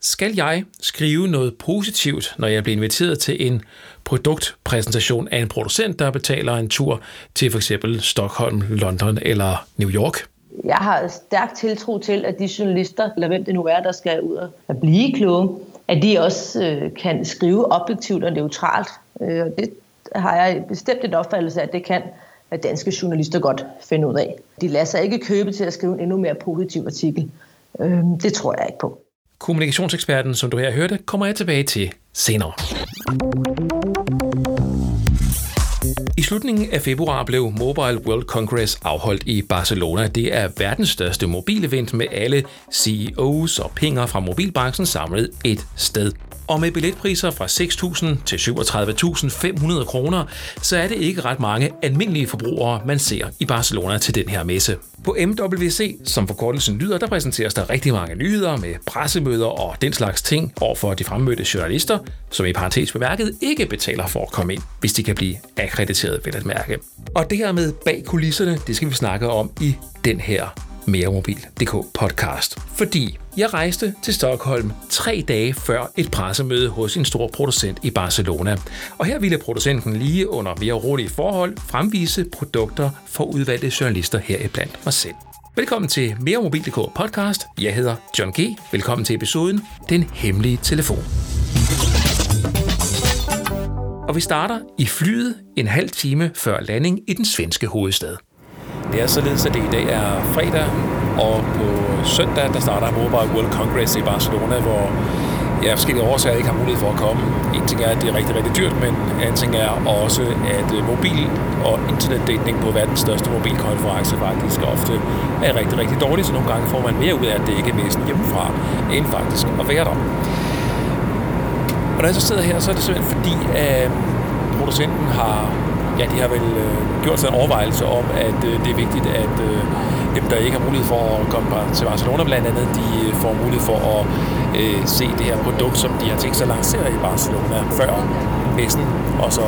Skal jeg skrive noget positivt, når jeg bliver inviteret til en produktpræsentation af en producent, der betaler en tur til f.eks. Stockholm, London eller New York? Jeg har stærk tiltro til, at de journalister, eller hvem det nu er, der skal ud og blive kloge, at de også øh, kan skrive objektivt og neutralt. Øh, det har jeg bestemt et opfattelse af, at det kan at danske journalister godt finde ud af. De lader sig ikke købe til at skrive en endnu mere positiv artikel. Øh, det tror jeg ikke på. Kommunikationseksperten, som du her hørte, kommer jeg tilbage til senere. I slutningen af februar blev Mobile World Congress afholdt i Barcelona. Det er verdens største mobilevent med alle CEOs og pinger fra mobilbranchen samlet et sted. Og med billetpriser fra 6.000 til 37.500 kroner, så er det ikke ret mange almindelige forbrugere, man ser i Barcelona til den her messe. På MWC, som forkortelsen lyder, der præsenteres der rigtig mange nyheder med pressemøder og den slags ting over for de fremmødte journalister, som i parentes bemærket ikke betaler for at komme ind, hvis de kan blive akkrediteret ved at mærke. Og det her med bag kulisserne, det skal vi snakke om i den her meremobil.dk podcast. Fordi jeg rejste til Stockholm tre dage før et pressemøde hos en stor producent i Barcelona. Og her ville producenten lige under mere rolige forhold fremvise produkter for udvalgte journalister heriblandt mig selv. Velkommen til meremobil.dk podcast. Jeg hedder John G. Velkommen til episoden Den Hemmelige Telefon. Og vi starter i flyet en halv time før landing i den svenske hovedstad. Det er således, at det i dag er fredag, og på søndag, der starter Mobile World Congress i Barcelona, hvor jeg af forskellige årsager ikke har mulighed for at komme. En ting er, at det er rigtig, rigtig dyrt, men en anden ting er også, at øh, mobil og internetdækning på verdens største mobilkonference faktisk ofte er rigtig, rigtig dårligt, så nogle gange får man mere ud af at dække messen hjemmefra, end faktisk at være der. Og når jeg så sidder her, så er det simpelthen fordi, at producenten har ja, de har vel øh, gjort sig en overvejelse om, at øh, det er vigtigt, at øh, dem, der ikke har mulighed for at komme til Barcelona blandt andet, de øh, får mulighed for at øh, se det her produkt, som de har tænkt sig at lancere i Barcelona før messen, og så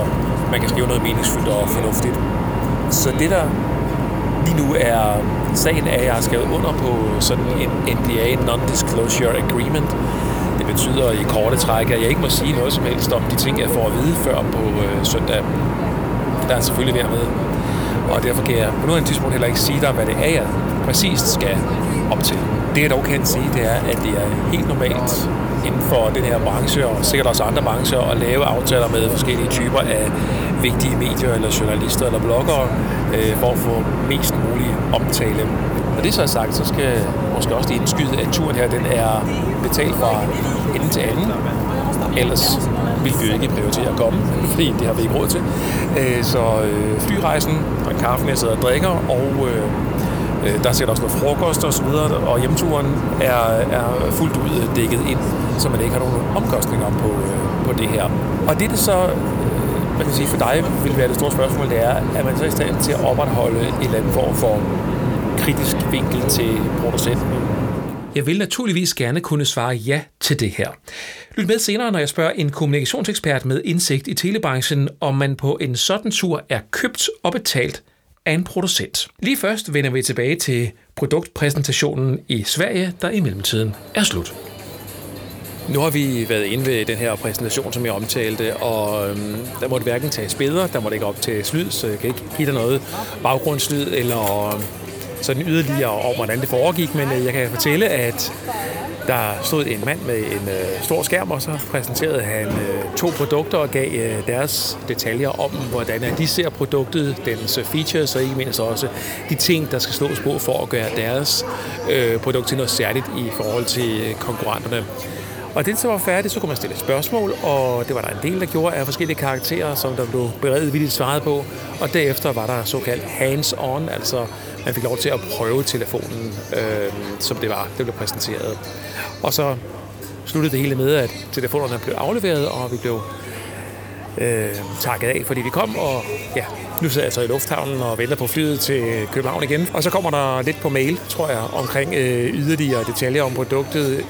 man kan skrive noget meningsfyldt og fornuftigt. Så det, der lige nu er sagen, er, at jeg har skrevet under på sådan en NDA, Non-Disclosure Agreement, det betyder i korte træk, at jeg ikke må sige noget som helst om de ting, jeg får at vide før på øh, søndag der er selvfølgelig ved med. Og derfor kan jeg på nuværende tidspunkt heller ikke sige dig, hvad det er, jeg præcist skal op til. Det jeg dog kan sige, det er, at det er helt normalt inden for den her branche, og sikkert også andre brancher, at lave aftaler med forskellige typer af vigtige medier, eller journalister, eller bloggere, øh, for at få mest mulig omtale. Når det så er sagt, så skal måske også lige indskyde, at turen her, den er betalt fra ende til anden. Ellers vil vi jo ikke prioritere at komme, fordi det har vi ikke råd til. Øh, så øh, flyrejsen, og kaffen, jeg sidder og drikker, og øh, øh der sætter også noget frokost og så videre, og hjemturen er, er fuldt ud dækket ind, så man ikke har nogen omkostninger på, på det her. Og det, det så man kan sige for dig vil være det store spørgsmål, det er, at man så i stand til at opretholde en eller anden form for kritisk vinkel til producenten, jeg vil naturligvis gerne kunne svare ja til det her. Lyt med senere, når jeg spørger en kommunikationsekspert med indsigt i telebranchen, om man på en sådan tur er købt og betalt af en producent. Lige først vender vi tilbage til produktpræsentationen i Sverige, der i mellemtiden er slut. Nu har vi været inde ved den her præsentation, som jeg omtalte, og øhm, der måtte hverken tages billeder, der måtte ikke op til lyd, så jeg kan ikke give dig noget baggrundslyd eller øhm, sådan yderligere om, hvordan det foregik, men øh, jeg kan fortælle, at der stod en mand med en øh, stor skærm, og så præsenterede han øh, to produkter og gav øh, deres detaljer om, hvordan de ser produktet, dens øh, features, og ikke mindst også de ting, der skal slås på for at gøre deres øh, produkt til noget særligt i forhold til øh, konkurrenterne. Og det så var færdigt, så kunne man stille spørgsmål, og det var der en del, der gjorde af forskellige karakterer, som der blev beredvilligt svaret på. Og derefter var der såkaldt hands-on, altså man fik lov til at prøve telefonen, øh, som det var, det blev præsenteret. Og så sluttede det hele med, at telefonerne blev afleveret, og vi blev øh, takket af, fordi vi kom, og ja, nu sidder jeg så i lufthavnen og venter på flyet til København igen. Og så kommer der lidt på mail, tror jeg, omkring øh, yderligere detaljer om produktet,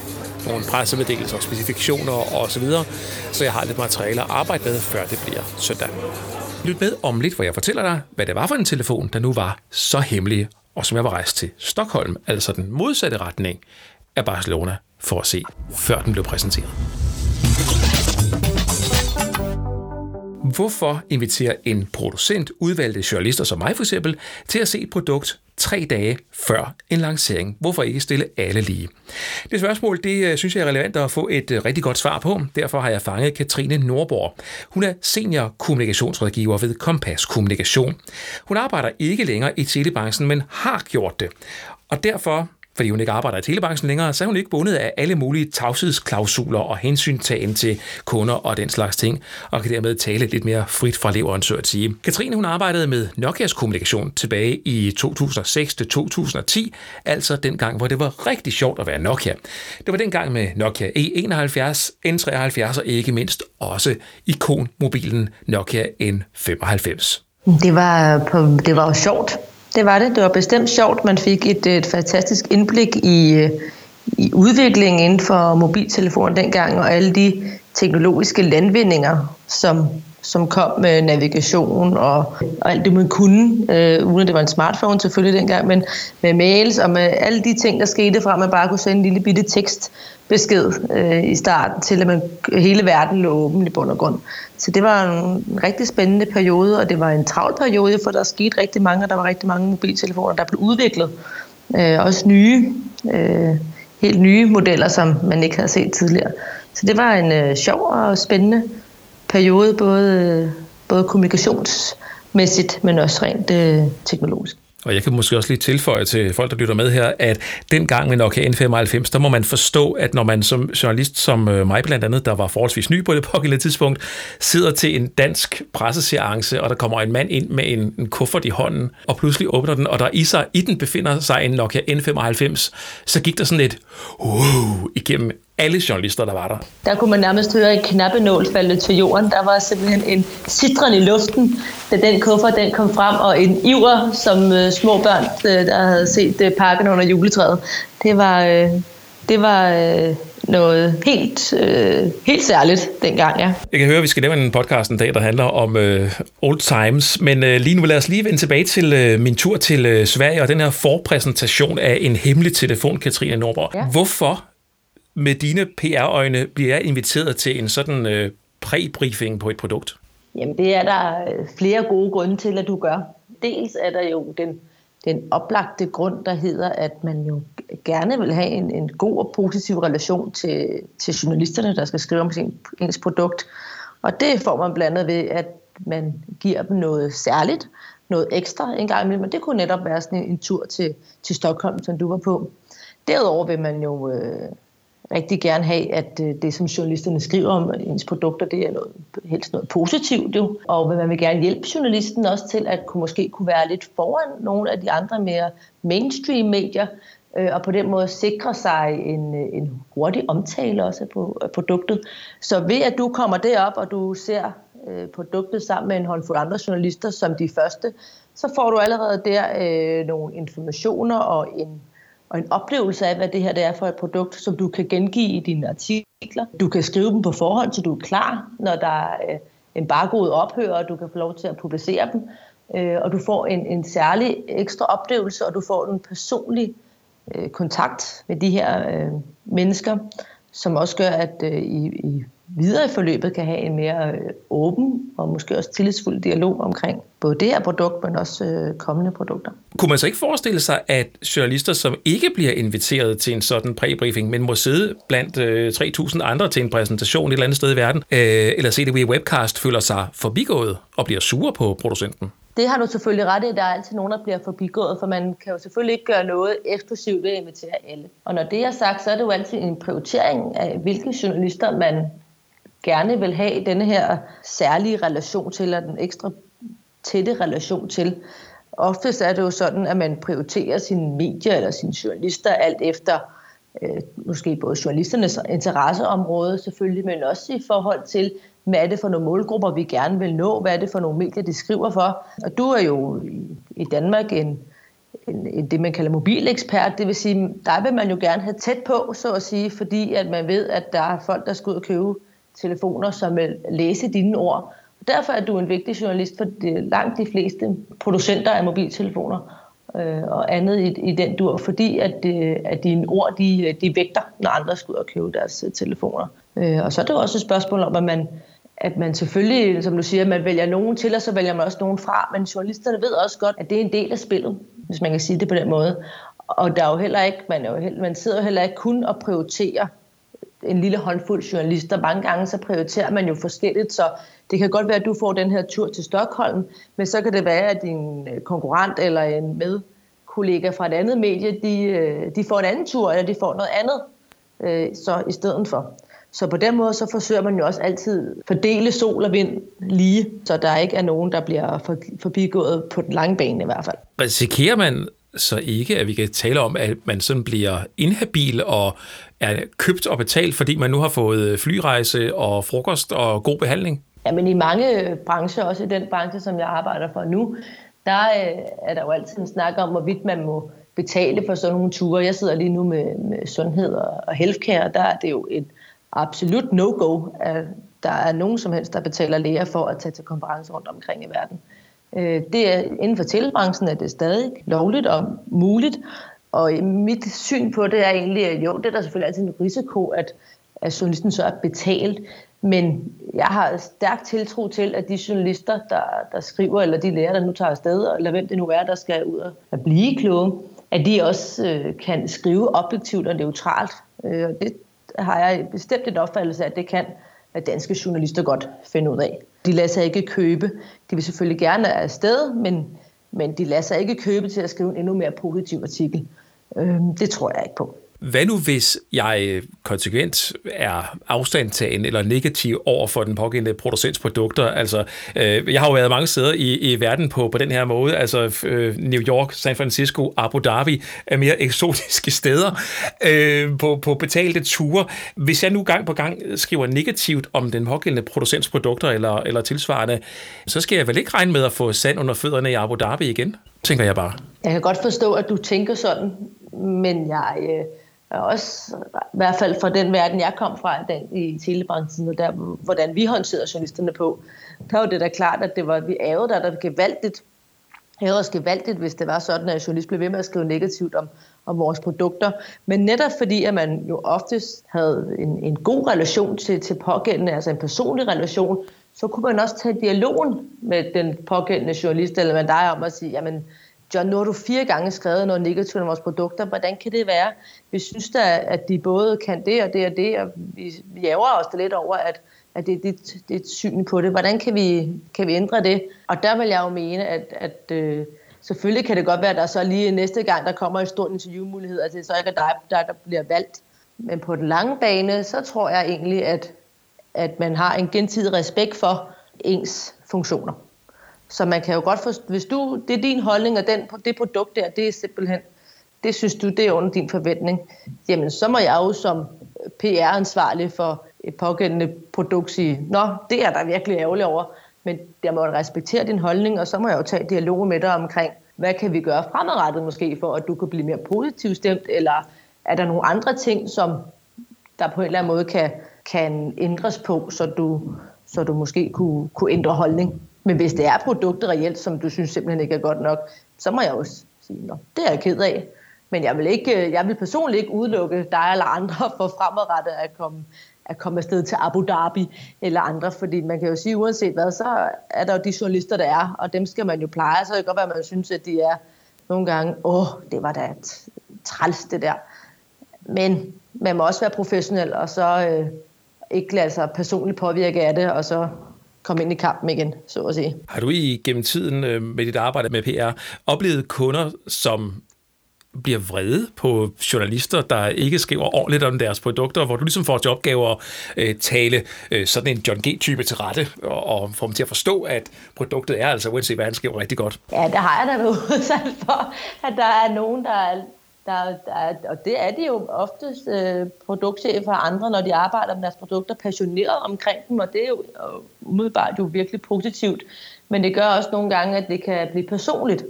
nogle pressemeddelelser og specifikationer og så videre. Så jeg har lidt materiale at arbejde med, før det bliver søndag. Lyt med om lidt, hvor jeg fortæller dig, hvad det var for en telefon, der nu var så hemmelig, og som jeg var rejst til Stockholm, altså den modsatte retning af Barcelona, for at se, før den blev præsenteret. Hvorfor inviterer en producent, udvalgte journalister som mig for eksempel, til at se et produkt tre dage før en lancering? Hvorfor ikke stille alle lige? Det spørgsmål, det øh, synes jeg er relevant at få et øh, rigtig godt svar på. Derfor har jeg fanget Katrine Nordborg. Hun er senior kommunikationsrådgiver ved Kompas Kommunikation. Hun arbejder ikke længere i telebranchen, men har gjort det. Og derfor fordi hun ikke arbejder i telebranchen længere, så er hun ikke bundet af alle mulige tavshedsklausuler og hensyntagen til kunder og den slags ting, og kan dermed tale lidt mere frit fra leveren, så at sige. Katrine hun arbejdede med Nokias kommunikation tilbage i 2006-2010, altså den gang, hvor det var rigtig sjovt at være Nokia. Det var den gang med Nokia E71, N73 og ikke mindst også ikonmobilen Nokia N95. Det var, på, det var jo sjovt det var det. Det var bestemt sjovt. Man fik et, et fantastisk indblik i, øh, i udviklingen inden for mobiltelefonen dengang, og alle de teknologiske landvindinger, som, som kom med navigation og, og alt det, man kunne, øh, uden at det var en smartphone selvfølgelig dengang, men med mails og med alle de ting, der skete fra, at man bare kunne sende en lille bitte tekstbesked øh, i starten til, at man, hele verden lå åben i bund og grund. Så det var en rigtig spændende periode, og det var en travl periode, for der skete rigtig mange, og der var rigtig mange mobiltelefoner, der blev udviklet. Øh, også nye, øh, helt nye modeller, som man ikke havde set tidligere. Så det var en øh, sjov og spændende periode, både, øh, både kommunikationsmæssigt, men også rent øh, teknologisk. Og jeg kan måske også lige tilføje til folk, der lytter med her, at dengang med Nokia N95, der må man forstå, at når man som journalist, som øh, mig blandt andet, der var forholdsvis ny på det pågældende tidspunkt, sidder til en dansk presseseance, og der kommer en mand ind med en, en kuffert i hånden, og pludselig åbner den, og der i, sig, i den befinder sig en Nokia N95, så gik der sådan lidt uh, igennem alle journalister, der var der. Der kunne man nærmest høre en knappenål falde til jorden. Der var simpelthen en citron i luften, da den kuffert den kom frem, og en iver, som øh, små børn, øh, der havde set øh, pakken under juletræet. Det var, øh, det var øh, noget helt, øh, helt særligt dengang, ja. Jeg kan høre, at vi skal lave en podcast en dag, der handler om øh, old times, men øh, lige nu lad os lige vende tilbage til øh, min tur til øh, Sverige og den her forpræsentation af en hemmelig telefon, Katrine Norborg. Ja. Hvorfor med dine PR-øjne bliver jeg inviteret til en sådan øh, pre-briefing på et produkt? Jamen, det er der øh, flere gode grunde til, at du gør. Dels er der jo den, den oplagte grund, der hedder, at man jo gerne vil have en, en god og positiv relation til, til journalisterne, der skal skrive om sin, ens produkt. Og det får man blandt andet ved, at man giver dem noget særligt, noget ekstra en gang imellem. Men det kunne netop være sådan en, en tur til, til Stockholm, som du var på. Derudover vil man jo øh, rigtig gerne have, at øh, det, som journalisterne skriver om ens produkter, det er noget, helst noget positivt jo. Og man vil gerne hjælpe journalisten også til at kunne, måske kunne være lidt foran nogle af de andre mere mainstream medier, øh, og på den måde sikre sig en, øh, en hurtig omtale også på produktet. Så ved at du kommer derop, og du ser øh, produktet sammen med en håndfuld andre journalister som de første, så får du allerede der øh, nogle informationer og en og en oplevelse af, hvad det her det er for et produkt, som du kan gengive i dine artikler. Du kan skrive dem på forhånd, så du er klar, når der er øh, en bargod ophører, og du kan få lov til at publicere dem. Øh, og du får en, en særlig ekstra oplevelse, og du får en personlig øh, kontakt med de her mennesker, som også gør, at i, i videre i forløbet kan have en mere øh, åben og måske også tillidsfuld dialog omkring både det her produkt, men også øh, kommende produkter. Kunne man så ikke forestille sig, at journalister, som ikke bliver inviteret til en sådan præbriefing, men må sidde blandt øh, 3.000 andre til en præsentation et eller andet sted i verden, øh, eller se det via webcast, føler sig forbigået og bliver sure på producenten? Det har du selvfølgelig ret i. Der er altid nogen, der bliver forbigået, for man kan jo selvfølgelig ikke gøre noget eksklusivt ved at invitere alle. Og når det er sagt, så er det jo altid en prioritering af, hvilke journalister man gerne vil have denne her særlige relation til, eller den ekstra tætte relation til. Oftest er det jo sådan, at man prioriterer sine medier eller sine journalister alt efter øh, måske både journalisternes interesseområde selvfølgelig, men også i forhold til, hvad er det for nogle målgrupper, vi gerne vil nå, hvad er det for nogle medier, de skriver for. Og du er jo i, i Danmark en, en, en, det, man kalder mobilekspert, det vil sige, der vil man jo gerne have tæt på, så at sige, fordi at man ved, at der er folk, der skal ud og købe telefoner, som vil læse dine ord. Og derfor er du en vigtig journalist for de, langt de fleste producenter af mobiltelefoner. øh, og andet i, i den dur, fordi at, øh, at dine ord, de, de vægter, når andre skal ud og købe deres øh, telefoner. Øh, og så er det jo også et spørgsmål om, at man, at man selvfølgelig, som du siger, man vælger nogen til, og så vælger man også nogen fra, men journalisterne ved også godt, at det er en del af spillet, hvis man kan sige det på den måde. Og der er jo heller ikke, man, er jo, man sidder jo heller ikke kun og prioriterer en lille håndfuld journalister. Mange gange så prioriterer man jo forskelligt, så det kan godt være, at du får den her tur til Stockholm, men så kan det være, at din øh, konkurrent eller en medkollega fra et andet medie, de, øh, de får en anden tur, eller de får noget andet øh, så i stedet for. Så på den måde så forsøger man jo også altid fordele sol og vind lige, så der ikke er nogen, der bliver forbigået på den lange bane i hvert fald. Risikerer man så ikke, at vi kan tale om, at man sådan bliver inhabil og er købt og betalt, fordi man nu har fået flyrejse og frokost og god behandling? Ja, men i mange brancher, også i den branche, som jeg arbejder for nu, der øh, er der jo altid en snak om, hvorvidt man må betale for sådan nogle ture. Jeg sidder lige nu med, med sundhed og healthcare, og der er det jo et absolut no-go, at der er nogen som helst, der betaler læger for at tage til konferencer rundt omkring i verden. Øh, det er, inden for telebranchen er det stadig lovligt og muligt, og mit syn på det er egentlig, at jo, det er der selvfølgelig altid en risiko, at, at journalisten så er betalt, men jeg har stærk tiltro til, at de journalister, der, der skriver, eller de lærer, der nu tager afsted, eller hvem det nu er, der skal ud og blive kloge, at de også øh, kan skrive objektivt og neutralt. Øh, og det har jeg bestemt et opfattelse af, at det kan at danske journalister godt finde ud af. De lader sig ikke købe. De vil selvfølgelig gerne afsted, men, men de lader sig ikke købe til at skrive en endnu mere positiv artikel. Øh, det tror jeg ikke på. Hvad nu, hvis jeg øh, konsekvent er afstandtagen eller negativ over for den pågældende producents produkter? Altså, øh, jeg har jo været mange steder i, i verden på, på den her måde. Altså, øh, New York, San Francisco, Abu Dhabi er mere eksotiske steder øh, på, på betalte ture. Hvis jeg nu gang på gang skriver negativt om den pågældende producents produkter eller, eller tilsvarende, så skal jeg vel ikke regne med at få sand under fødderne i Abu Dhabi igen, tænker jeg bare. Jeg kan godt forstå, at du tænker sådan, men jeg... Øh også i hvert fald fra den verden, jeg kom fra den, i telebranchen, og der, hvordan vi håndterede journalisterne på, der var det da klart, at det var, vi ærede der, der gevaldigt, ærede os gevaldigt, hvis det var sådan, at journalist blev ved med at skrive negativt om, om vores produkter. Men netop fordi, at man jo oftest havde en, en god relation til, til pågældende, altså en personlig relation, så kunne man også tage dialogen med den pågældende journalist, eller med dig om at sige, jamen, John, nu har du fire gange skrevet noget negativt om vores produkter. Hvordan kan det være? Vi synes da, at de både kan det og det og det, og vi, vi os os lidt over, at, at det, det, det er et syn på det. Hvordan kan vi, kan vi ændre det? Og der vil jeg jo mene, at, at øh, selvfølgelig kan det godt være, at der så lige næste gang, der kommer en stor interviewmulighed, at det så ikke er dig, der, der bliver valgt. Men på den lange bane, så tror jeg egentlig, at, at man har en gensidig respekt for ens funktioner. Så man kan jo godt forstå, hvis du, det er din holdning, og den, det produkt der, det er simpelthen, det synes du, det er under din forventning, jamen så må jeg jo som PR-ansvarlig for et pågældende produkt sige, nå, det er der virkelig ærgerlig over, men jeg må respektere din holdning, og så må jeg jo tage dialog med dig omkring, hvad kan vi gøre fremadrettet måske, for at du kan blive mere positivt stemt, eller er der nogle andre ting, som der på en eller anden måde kan, kan ændres på, så du, så du måske kunne, kunne ændre holdning? Men hvis det er produkter reelt, som du synes simpelthen ikke er godt nok, så må jeg også sige, at det er jeg ked af. Men jeg vil, ikke, øh, jeg vil personligt ikke udelukke dig eller andre for fremadrettet at komme, at komme afsted til Abu Dhabi eller andre, fordi man kan jo sige, uanset hvad, så er der jo de journalister, der er, og dem skal man jo pleje, så det kan godt være, at man synes, at de er nogle gange, åh, det var da træls det der. Men man må også være professionel, og så øh, ikke lade sig personligt påvirke af det, og så komme ind i kampen igen, så at sige. Har du i gennem tiden øh, med dit arbejde med PR oplevet kunder, som bliver vrede på journalister, der ikke skriver ordentligt om deres produkter, hvor du ligesom får til opgave at øh, tale øh, sådan en John G-type til rette, og, og få dem til at forstå, at produktet er altså, uanset hvad han skriver, rigtig godt. Ja, det har jeg da været udsat for, at der er nogen, der er der, der, og det er det jo oftest øh, produktchefer og andre, når de arbejder med deres produkter, passioneret omkring dem, og det er jo øh, umiddelbart jo virkelig positivt. Men det gør også nogle gange, at det kan blive personligt.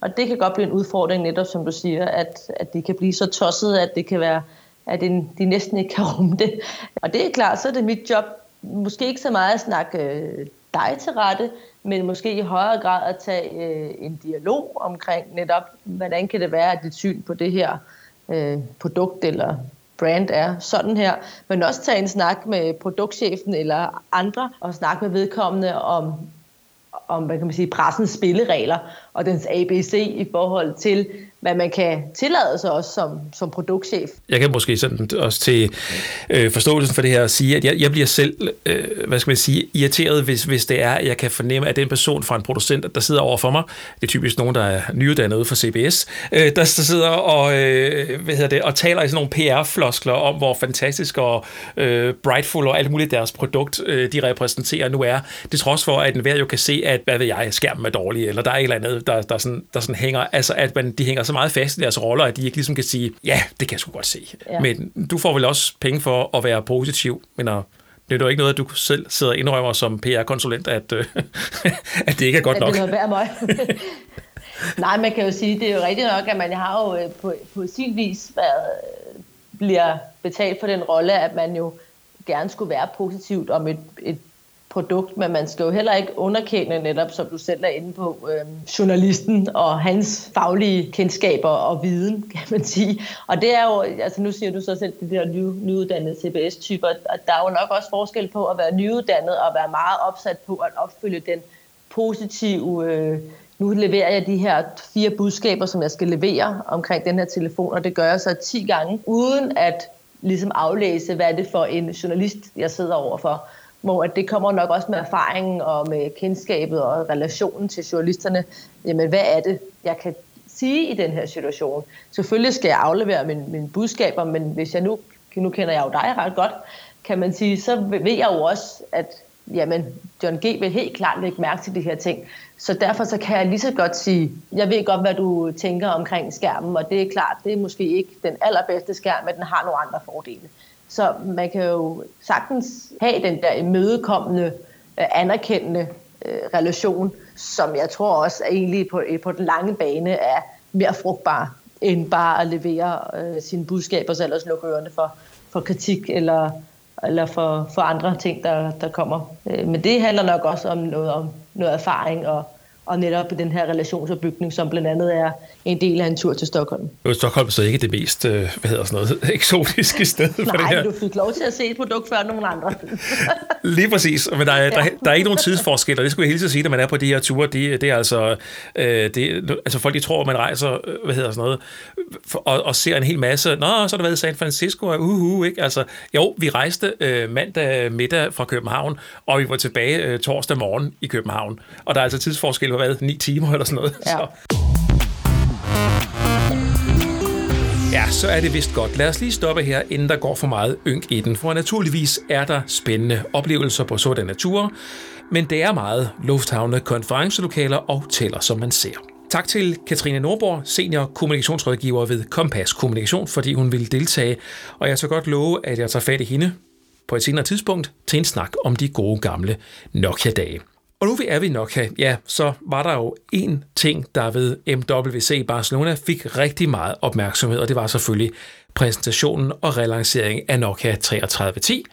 Og det kan godt blive en udfordring, netop som du siger, at, at det kan blive så tosset, at det kan være, at en, de næsten ikke kan rumme det. Og det er klart, så er det mit job, måske ikke så meget at snakke øh, dig til rette, men måske i højere grad at tage øh, en dialog omkring netop, hvordan kan det være, at dit syn på det her øh, produkt eller brand er sådan her, men også tage en snak med produktchefen eller andre, og snakke med vedkommende om, om hvad kan man sige, pressens spilleregler og dens ABC i forhold til, hvad man kan tillade sig også som, som produktchef. Jeg kan måske sådan også til øh, forståelsen for det her sige, at jeg, jeg bliver selv, øh, hvad skal man sige, irriteret, hvis, hvis det er, at jeg kan fornemme, at den person fra en producent, der sidder over for mig, det er typisk nogen, der er nyuddannet ude for CBS, øh, der, der sidder og, øh, hvad hedder det, og taler i sådan nogle PR-floskler om, hvor fantastisk og øh, brightful og alt muligt deres produkt, øh, de repræsenterer nu er. Det trods for, at enhver jo kan se, at, hvad ved jeg, skærmen er dårlig, eller der er et eller andet, der, der, sådan, der sådan hænger, altså at man, de hænger så meget fast i deres roller, at de ikke ligesom kan sige, ja, det kan jeg sgu godt se. Ja. Men du får vel også penge for at være positiv, men at det er jo ikke noget, at du selv sidder og indrømmer som PR-konsulent, at, øh, at det ikke er godt nok. Det er mig. Nej, man kan jo sige, det er jo rigtigt nok, at man har jo øh, på, på sin vis været, bliver betalt for den rolle, at man jo gerne skulle være positivt om et, et produkt, men man skal jo heller ikke underkende netop, som du selv er inde på, øh, journalisten og hans faglige kendskaber og viden, kan man sige. Og det er jo, altså nu siger du så selv, det der ny, nyuddannede CBS-typer, og der er jo nok også forskel på at være nyuddannet og være meget opsat på at opfylde den positive, øh, nu leverer jeg de her fire budskaber, som jeg skal levere omkring den her telefon, og det gør jeg så 10 gange, uden at ligesom aflæse, hvad er det for en journalist, jeg sidder overfor hvor at det kommer nok også med erfaringen og med kendskabet og relationen til journalisterne. Jamen, hvad er det, jeg kan sige i den her situation? Selvfølgelig skal jeg aflevere mine, mine budskaber, men hvis jeg nu, nu kender jeg jo dig ret godt, kan man sige, så ved jeg jo også, at jamen, John G. vil helt klart lægge mærke til de her ting. Så derfor så kan jeg lige så godt sige, jeg ved godt, hvad du tænker omkring skærmen, og det er klart, det er måske ikke den allerbedste skærm, men den har nogle andre fordele. Så man kan jo sagtens have den der imødekommende, øh, anerkendende øh, relation, som jeg tror også er egentlig på, øh, på den lange bane er mere frugtbar, end bare at levere øh, sine budskaber, så ellers lukke ørerne for, for kritik eller, eller for, for andre ting, der, der kommer. Øh, men det handler nok også om noget, om noget erfaring og, og netop den her relationsopbygning, som blandt andet er en del af en tur til Stockholm. Stockholm er så ikke det mest, øh, hvad hedder sådan noget, eksotiske sted for Nej, det her. du fik lov til at se et produkt før nogen andre. Lige præcis, men der er, der, der er ikke nogen tidsforskel, og det skulle jeg hele sige, når man er på de her ture, det, det er altså, øh, det, altså folk de tror, at man rejser, øh, hvad hedder sådan noget, og, og ser en hel masse, nå, så har der været i San Francisco, og uh, uh, ikke? Altså, jo, vi rejste øh, mandag middag fra København, og vi var tilbage øh, torsdag morgen i København, og der er altså tidsforskel på hvad, ni timer eller sådan noget. Ja. Så. Ja, så er det vist godt. Lad os lige stoppe her, inden der går for meget ynk i den, for naturligvis er der spændende oplevelser på sådanne ture, men det er meget lufthavne, konferencelokaler og tæller, som man ser. Tak til Katrine Nordborg, senior kommunikationsrådgiver ved Kompas Kommunikation, fordi hun ville deltage, og jeg så godt love, at jeg tager fat i hende på et senere tidspunkt til en snak om de gode gamle Nokia-dage. Og nu er vi nok her, ja, så var der jo en ting, der ved MWC Barcelona fik rigtig meget opmærksomhed, og det var selvfølgelig præsentationen og relanceringen af Nokia 3310,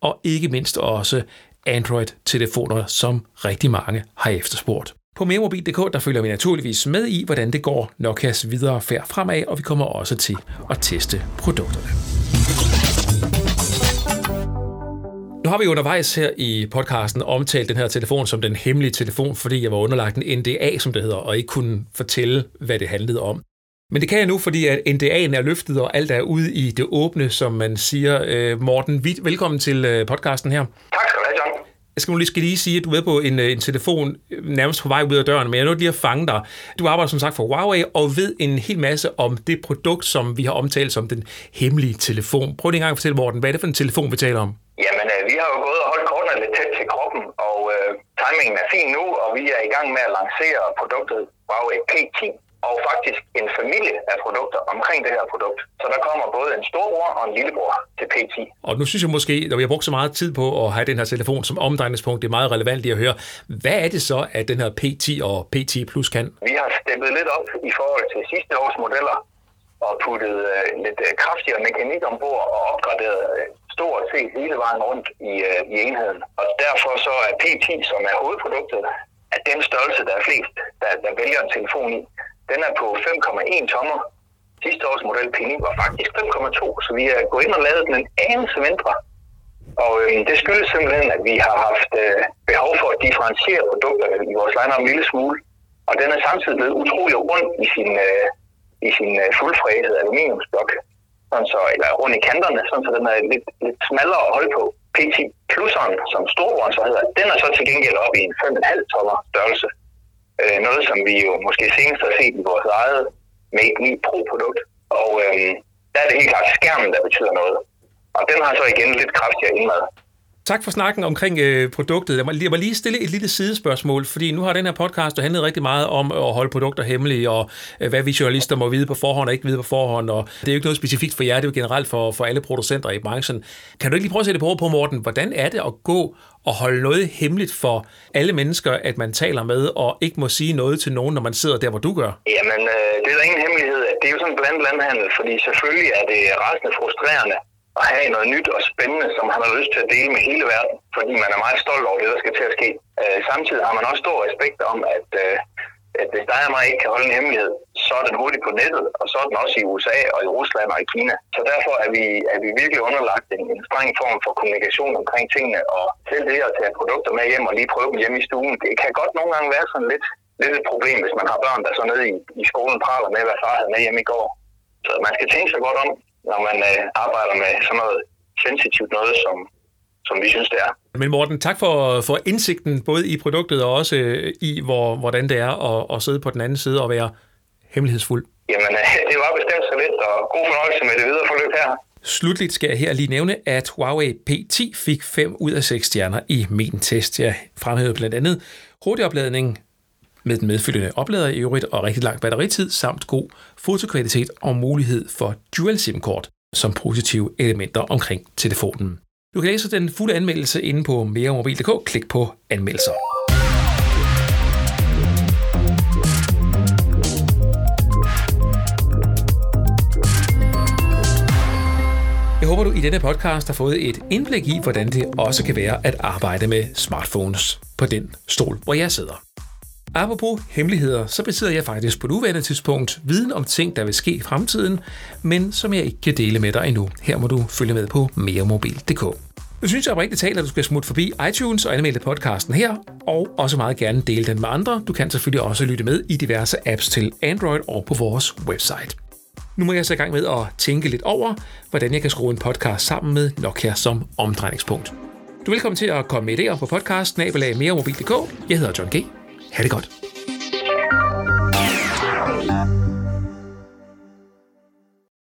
og ikke mindst også Android-telefoner, som rigtig mange har efterspurgt. På meremobil.dk der følger vi naturligvis med i, hvordan det går Nokias videre færd fremad, og vi kommer også til at teste produkterne. Nu har vi undervejs her i podcasten omtalt den her telefon som den hemmelige telefon, fordi jeg var underlagt en NDA, som det hedder, og ikke kunne fortælle, hvad det handlede om. Men det kan jeg nu, fordi at NDA'en er løftet, og alt er ude i det åbne, som man siger. Øh, Morten, velkommen til øh, podcasten her. Tak skal du have, John. Jeg skal nu lige, skal lige sige, at du er på en, øh, en telefon nærmest på vej ud af døren, men jeg er nødt lige at fange dig. Du arbejder som sagt for Huawei og ved en hel masse om det produkt, som vi har omtalt som den hemmelige telefon. Prøv lige en gang at fortælle, Morten, hvad er det for en telefon, vi taler om? Jamen, øh, vi har jo gået og holdt kortene lidt tæt til kroppen, og øh, timingen er fin nu, og vi er i gang med at lancere produktet Huawei P10, og faktisk en familie af produkter omkring det her produkt. Så der kommer både en storbror og en lillebror til P10. Og nu synes jeg måske, når vi har brugt så meget tid på at have den her telefon som omdrejningspunkt, det er meget relevant lige at høre, hvad er det så, at den her P10 og P10 Plus kan? Vi har steppet lidt op i forhold til sidste års modeller, og puttet øh, lidt øh, kraftigere mekanik ombord og opgraderet øh, stort set hele vejen rundt i, øh, i enheden. Og derfor så er P10, som er hovedproduktet, at den størrelse, der er flest, der, der vælger en telefon i, den er på 5,1 tommer. Sidste års model P9 var faktisk 5,2, så vi er gået ind og lavet den en anelse mindre. Og øh, det skyldes simpelthen, at vi har haft øh, behov for at differentiere produkter i vores lineup en lille smule. Og den er samtidig blevet utrolig rund i sin, øh, i sin øh, fuldfræsede aluminiumsblok. Sådan så, eller rundt i kanterne, sådan så den er lidt, lidt smallere at holde på. P10 Plus'eren, som storebroren så hedder, den er så til gengæld op i en 5,5 tommer størrelse. Øh, noget, som vi jo måske senest har set i vores eget Mate 9 Pro-produkt. Og øh, der er det helt klart skærmen, der betyder noget. Og den har så igen lidt kraftigere indmad. Tak for snakken omkring øh, produktet. Jeg må, jeg må lige stille et lille sidespørgsmål, fordi nu har den her podcast handlet rigtig meget om at holde produkter hemmelige, og øh, hvad vi journalister må vide på forhånd og ikke vide på forhånd. Og det er jo ikke noget specifikt for jer, det er jo generelt for, for alle producenter i branchen. Kan du ikke lige prøve at sætte på på, Morten? Hvordan er det at gå og holde noget hemmeligt for alle mennesker, at man taler med, og ikke må sige noget til nogen, når man sidder der, hvor du gør? Jamen, øh, det er da ingen hemmelighed. Det er jo sådan en blandt landhandel, fordi selvfølgelig er det rasende frustrerende, at have noget nyt og spændende, som han har lyst til at dele med hele verden, fordi man er meget stolt over det, der skal til at ske. Øh, samtidig har man også stor respekt om, at, øh, at hvis dig og mig ikke kan holde en hemmelighed, så er den hurtigt på nettet, og så er den også i USA og i Rusland og i Kina. Så derfor er vi, er vi virkelig underlagt en, en streng form for kommunikation omkring tingene, og selv det at tage produkter med hjem og lige prøve dem hjemme i stuen, det kan godt nogle gange være sådan lidt, lidt et problem, hvis man har børn, der så nede i, i skolen praler med, hvad far havde med hjem i går. Så man skal tænke sig godt om, når man øh, arbejder med sådan noget sensitivt noget, som, som vi synes, det er. Men Morten, tak for, for indsigten, både i produktet og også øh, i, hvor, hvordan det er at, at sidde på den anden side og være hemmelighedsfuld. Jamen, øh, det var bestemt så lidt, og god fornøjelse med det videre forløb her. Slutligt skal jeg her lige nævne, at Huawei P10 fik 5 ud af 6 stjerner i min test. Jeg fremhævede blandt andet hurtig opladning, med den medfølgende oplader i øvrigt og rigtig lang batteritid, samt god fotokvalitet og mulighed for dual SIM-kort som positive elementer omkring telefonen. Du kan læse den fulde anmeldelse inde på meremobil.dk. Klik på anmeldelser. Jeg håber, du i denne podcast har fået et indblik i, hvordan det også kan være at arbejde med smartphones på den stol, hvor jeg sidder. Apropos hemmeligheder, så besidder jeg faktisk på nuværende tidspunkt viden om ting, der vil ske i fremtiden, men som jeg ikke kan dele med dig endnu. Her må du følge med på meremobil.dk. Nu synes jeg oprigtigt talt, at du skal smutte forbi iTunes og anmelde podcasten her, og også meget gerne dele den med andre. Du kan selvfølgelig også lytte med i diverse apps til Android og på vores website. Nu må jeg så i gang med at tænke lidt over, hvordan jeg kan skrue en podcast sammen med Nokia som omdrejningspunkt. Du er velkommen til at komme med idéer på podcasten, nabelag Jeg hedder John G. Ha' det godt.